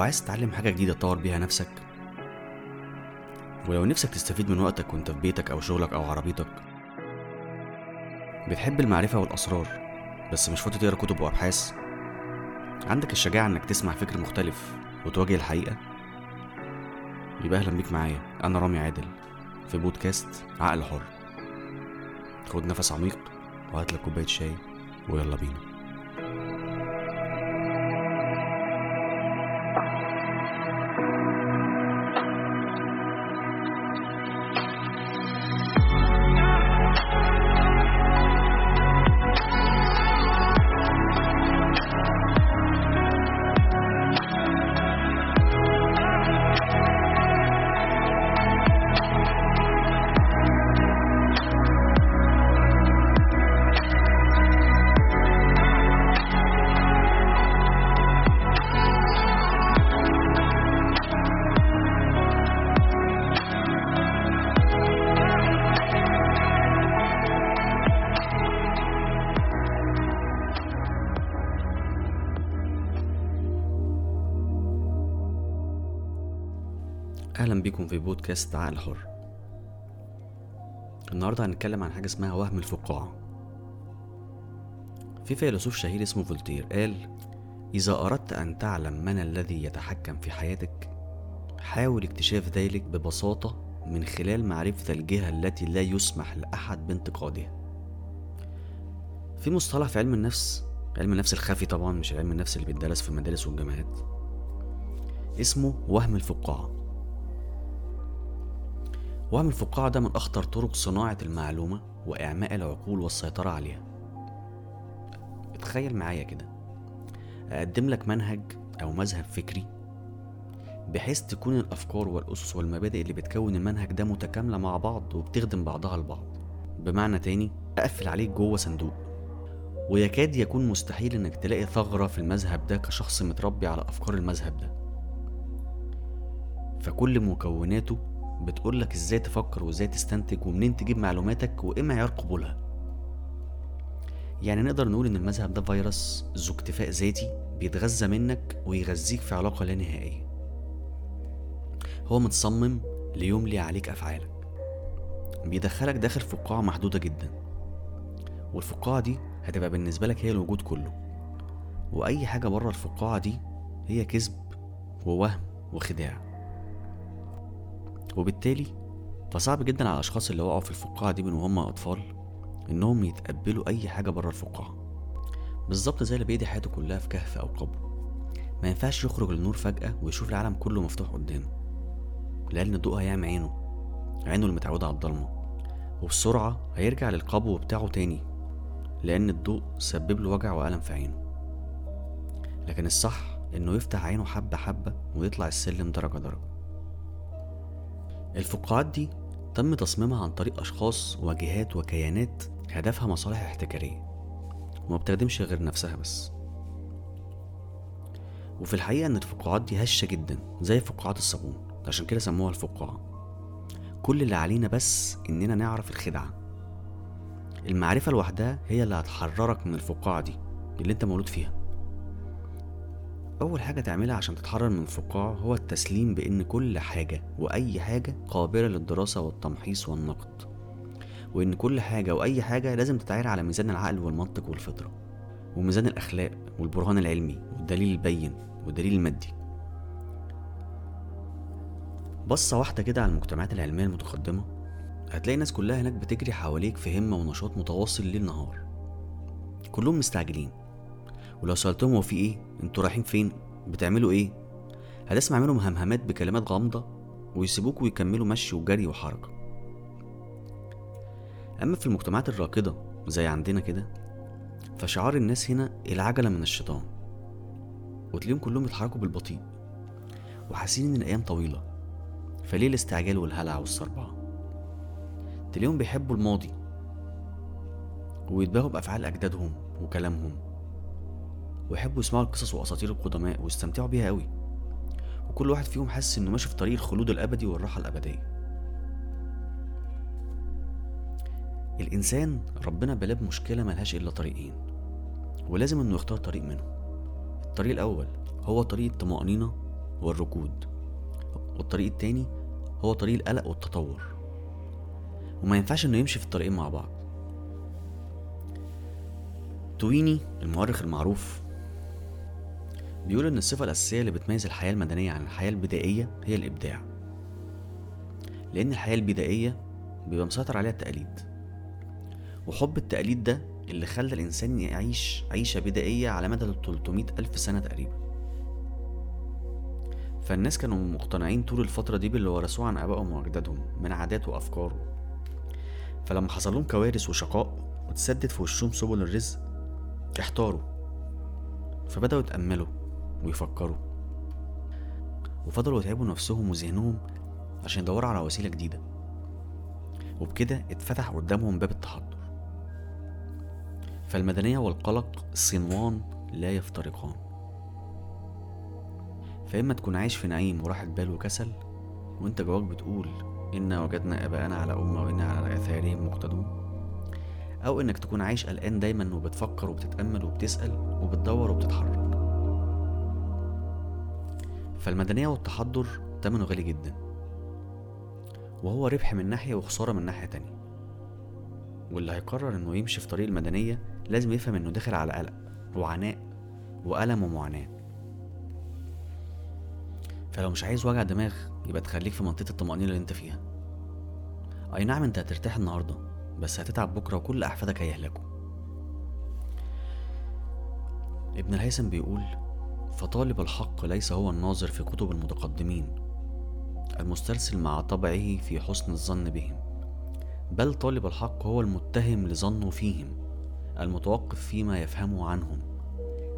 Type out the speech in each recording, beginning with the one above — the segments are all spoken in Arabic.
لو عايز تتعلم حاجة جديدة تطور بيها نفسك ولو نفسك تستفيد من وقتك وانت في بيتك أو شغلك أو عربيتك. بتحب المعرفة والأسرار بس مش فاضي تقرأ كتب وأبحاث. عندك الشجاعة إنك تسمع فكر مختلف وتواجه الحقيقة؟ يبقى أهلا بيك معايا أنا رامي عادل في بودكاست عقل حر. خد نفس عميق وهات لك كوباية شاي ويلا بينا. أهلا بيكم في بودكاست عقل حر النهارده هنتكلم عن حاجة اسمها وهم الفقاعة. في فيلسوف شهير اسمه فولتير قال إذا أردت أن تعلم من الذي يتحكم في حياتك حاول اكتشاف ذلك ببساطة من خلال معرفة الجهة التي لا يسمح لأحد بانتقادها. في مصطلح في علم النفس علم النفس الخفي طبعا مش علم النفس اللي بيدرس في المدارس والجامعات اسمه وهم الفقاعة. وهم الفقاعة ده من أخطر طرق صناعة المعلومة وإعماء العقول والسيطرة عليها. اتخيل معايا كده. أقدم لك منهج أو مذهب فكري بحيث تكون الأفكار والأسس والمبادئ اللي بتكون المنهج ده متكاملة مع بعض وبتخدم بعضها البعض بمعنى تاني أقفل عليك جوه صندوق. ويكاد يكون مستحيل إنك تلاقي ثغرة في المذهب ده كشخص متربي على أفكار المذهب ده. فكل مكوناته بتقولك إزاي تفكر وإزاي تستنتج ومنين تجيب معلوماتك وإيه معيار قبولها. يعني نقدر نقول إن المذهب ده فيروس ذو اكتفاء ذاتي بيتغذى منك ويغذيك في علاقة لا نهائية. هو متصمم ليملي عليك أفعالك. بيدخلك داخل فقاعة محدودة جدا. والفقاعة دي هتبقى بالنسبة لك هي الوجود كله. وأي حاجة بره الفقاعة دي هي كذب ووهم وخداع. وبالتالي فصعب جدا على الأشخاص اللي وقعوا في الفقاعة دي من وهم أطفال إنهم يتقبلوا أي حاجة بره الفقاعة. بالظبط زي اللي بيدي حياته كلها في كهف أو قبر. ما ينفعش يخرج للنور فجأة ويشوف العالم كله مفتوح قدامه لأن الضوء هيعمي عينه عينه اللي متعودة على الضلمة وبسرعة هيرجع للقبو بتاعه تاني لأن الضوء سبب له وجع وألم في عينه. لكن الصح إنه يفتح عينه حبة حبة ويطلع السلم درجة درجة. الفقاعات دي تم تصميمها عن طريق أشخاص وجهات وكيانات هدفها مصالح احتكارية وما بتخدمش غير نفسها بس. وفي الحقيقة إن الفقاعات دي هشة جدا زي فقاعات الصابون عشان كده سموها الفقاعة. كل اللي علينا بس إننا نعرف الخدعة. المعرفة لوحدها هي اللي هتحررك من الفقاعة دي اللي أنت مولود فيها. أول حاجة تعملها عشان تتحرر من الفقاعة هو التسليم بإن كل حاجة وأي حاجة قابلة للدراسة والتمحيص والنقد. وإن كل حاجة وأي حاجة لازم تتعاير على ميزان العقل والمنطق والفطرة وميزان الأخلاق والبرهان العلمي والدليل البين والدليل المادي. بصة واحدة كده على المجتمعات العلمية المتقدمة هتلاقي الناس كلها هناك بتجري حواليك في همة ونشاط متواصل ليل نهار. كلهم مستعجلين. ولو سألتهم هو في إيه أنتوا رايحين فين بتعملوا إيه؟ هتسمع منهم همهمات بكلمات غامضة ويسيبوك ويكملوا مشي وجري وحركة. أما في المجتمعات الراكدة زي عندنا كده فشعار الناس هنا العجلة من الشيطان. وتلاقيهم كلهم يتحركوا بالبطيء وحاسين إن الأيام طويلة فليه الاستعجال والهلع والصربعة؟ تلاقيهم بيحبوا الماضي ويتباهوا بأفعال أجدادهم وكلامهم. ويحبوا يسمعوا القصص وأساطير القدماء ويستمتعوا بيها قوي وكل واحد فيهم حاسس إنه ماشي في طريق الخلود الأبدي والراحة الأبدية. الإنسان ربنا بلاه بمشكله ملهاش إلا طريقين ولازم إنه يختار طريق منهم. الطريق الأول هو طريق الطمأنينة والركود والطريق التاني هو طريق القلق والتطور. وما ينفعش إنه يمشي في الطريقين مع بعض. تويني المؤرخ المعروف بيقول إن الصفة الأساسية اللي بتميز الحياة المدنية عن الحياة البدائية هي الإبداع. لأن الحياة البدائية بيبقى مسيطر عليها التقاليد. وحب التقليد ده اللي خلى الإنسان يعيش عيشة بدائية على مدى 300 ألف سنة تقريبا. فالناس كانوا مقتنعين طول الفترة دي باللي ورثوه عن آبائهم وأجدادهم من عادات وأفكار فلما حصل لهم كوارث وشقاء وتسدد في وشهم سبل الرزق احتاروا. فبدأوا يتأملوا. ويفكروا. وفضلوا يتعبوا نفسهم وذهنهم عشان يدوروا على وسيلة جديدة. وبكده اتفتح قدامهم باب التحضر. فالمدنية والقلق صنوان لا يفترقان. فإما تكون عايش في نعيم وراحة بال وكسل وإنت جواك بتقول إنا وجدنا آباءنا على أمة وإنا على آثارهم مقتدون. أو إنك تكون عايش قلقان دايما وبتفكر وبتتأمل وبتسأل وبتدور وبتتحرك. فالمدنية والتحضر تمنه غالي جدا. وهو ربح من ناحية وخسارة من ناحية تانية. واللي هيقرر إنه يمشي في طريق المدنية لازم يفهم إنه داخل على قلق وعناء وألم ومعاناة. فلو مش عايز وجع دماغ يبقى تخليك في منطقة الطمأنينة اللي أنت فيها. أي نعم أنت هترتاح النهاردة بس هتتعب بكرة وكل أحفادك هيهلكوا. ابن الهيثم بيقول فطالب الحق ليس هو الناظر في كتب المتقدمين المسترسل مع طبعه في حسن الظن بهم بل طالب الحق هو المتهم لظنه فيهم المتوقف فيما يفهمه عنهم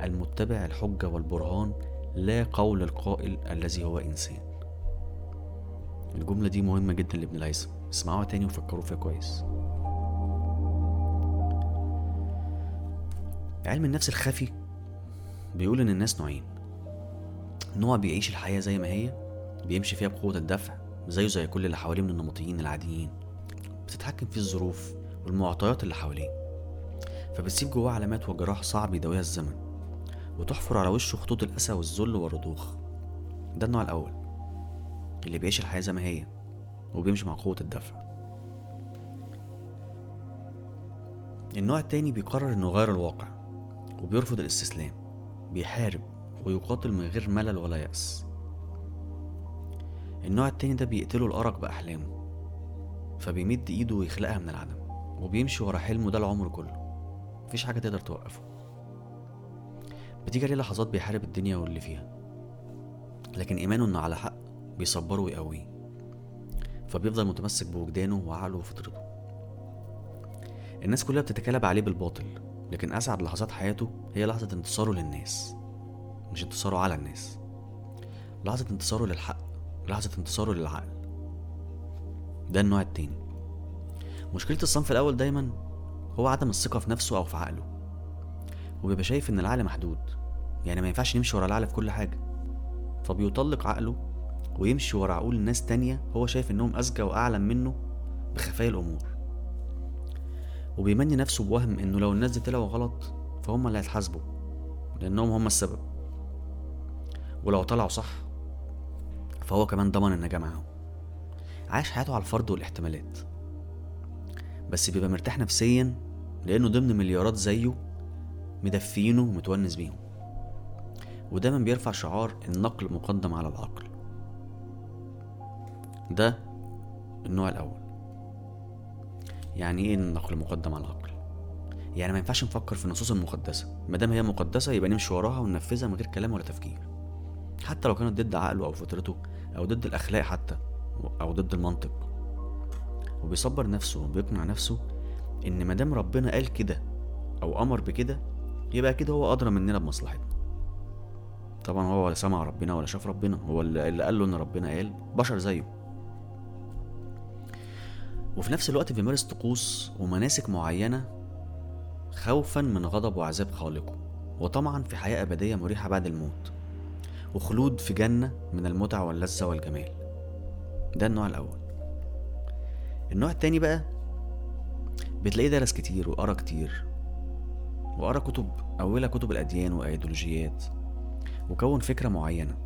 المتبع الحجة والبرهان لا قول القائل الذي هو إنسان. الجملة دي مهمة جدا لابن الهيثم اسمعوها تاني وفكروا فيها كويس. علم النفس الخفي بيقول إن الناس نوعين. نوع بيعيش الحياة زي ما هي بيمشي فيها بقوة الدفع زيه زي كل اللي حواليه من النمطيين العاديين. بتتحكم فيه الظروف والمعطيات اللي حواليه. فبتسيب جواه علامات وجراح صعب يداويها الزمن وتحفر على وشه خطوط الأسى والذل والرضوخ. ده النوع الأول اللي بيعيش الحياة زي ما هي وبيمشي مع قوة الدفع. النوع التاني بيقرر إنه يغير الواقع وبيرفض الاستسلام. بيحارب ويقاتل من غير ملل ولا يأس. النوع التاني ده بيقتله الأرق بأحلامه فبيمد إيده ويخلقها من العدم وبيمشي ورا حلمه ده العمر كله. مفيش حاجة تقدر توقفه. بتيجي عليه لحظات بيحارب الدنيا واللي فيها لكن إيمانه إنه على حق بيصبره ويقويه فبيفضل متمسك بوجدانه وعقله وفطرته. الناس كلها بتتكلم عليه بالباطل لكن أسعد لحظات حياته هي لحظة انتصاره للناس مش انتصاره على الناس. لحظة انتصاره للحق لحظة انتصاره للعقل. ده النوع التاني. مشكلة الصنف الأول دايما هو عدم الثقة في نفسه أو في عقله. وبيبقى شايف إن العقل محدود يعني ما ينفعش نمشي ورا العقل في كل حاجة. فبيطلق عقله ويمشي ورا عقول ناس تانية هو شايف إنهم أذكى وأعلم منه بخفايا الأمور. وبيمني نفسه بوهم إنه لو الناس دي طلعوا غلط فهم اللي هيتحاسبوا لأنهم هم السبب. ولو طلعوا صح فهو كمان ضمن النجاة معاهم عايش حياته على الفرض والاحتمالات. بس بيبقى مرتاح نفسيا لأنه ضمن مليارات زيه مدفينه ومتونس بيهم. ودايما بيرفع شعار النقل مقدم على العقل. ده النوع الأول. يعني إيه النقل مقدم على العقل؟ يعني ما ينفعش نفكر في النصوص المقدسة مادام هي مقدسة يبقى نمشي وراها وننفذها من غير كلام ولا تفكير. حتى لو كانت ضد عقله أو فطرته أو ضد الأخلاق حتى أو ضد المنطق. وبيصبر نفسه وبيقنع نفسه إن مادام ربنا قال كده أو أمر بكده يبقى كده هو أدرى مننا بمصلحتنا. طبعا هو ولا سمع ربنا ولا شاف ربنا هو اللي قال له إن ربنا قال بشر زيه. وفي نفس الوقت بيمارس طقوس ومناسك معينة خوفا من غضب وعذاب خالقه. وطمعا في حياة أبدية مريحة بعد الموت. وخلود في جنة من المتعة واللذة والجمال. ده النوع الأول. النوع التاني بقى بتلاقيه درس كتير وقرأ كتير. وقرأ كتب أولها كتب الأديان وأيديولوجيات. وكون فكرة معينة.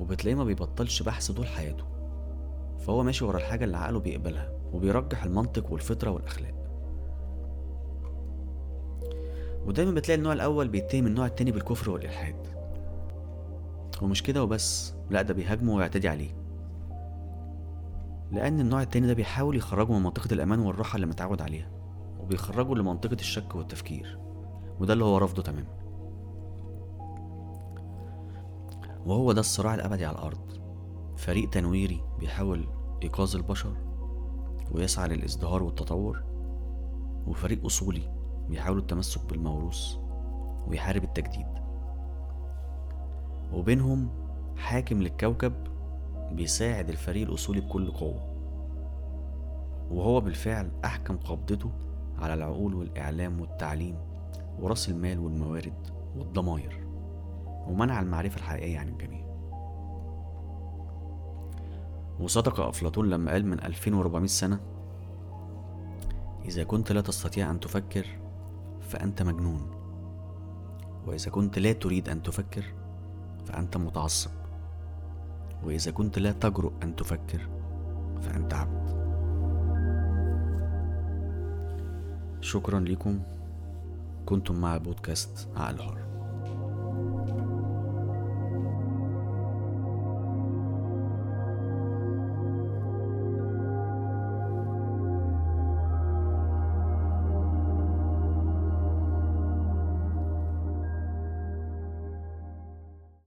وبتلاقيه ما بيبطلش بحث طول حياته. فهو ماشي ورا الحاجة اللي عقله بيقبلها. وبيرجح المنطق والفطرة والأخلاق. ودايما بتلاقي النوع الأول بيتهم النوع التاني بالكفر والإلحاد. ومش كده وبس لأ ده بيهاجمه ويعتدي عليه. لأن النوع التاني ده بيحاول يخرجه من منطقة الأمان والراحة اللي متعود عليها وبيخرجه لمنطقة الشك والتفكير وده اللي هو رافضه تماما. وهو ده الصراع الأبدي على الأرض. فريق تنويري بيحاول إيقاظ البشر ويسعى للإزدهار والتطور وفريق أصولي بيحاول التمسك بالموروث ويحارب التجديد. وبينهم حاكم للكوكب بيساعد الفريق الأصولي بكل قوة. وهو بالفعل أحكم قبضته على العقول والإعلام والتعليم ورأس المال والموارد والضماير ومنع المعرفة الحقيقية عن الجميع. وصدق أفلاطون لما قال من 2400 سنة إذا كنت لا تستطيع أن تفكر فأنت مجنون. وإذا كنت لا تريد أن تفكر فأنت متعصب. وإذا كنت لا تجرؤ أن تفكر فأنت عبد. شكرا لكم كنتم مع بودكاست عقل حر.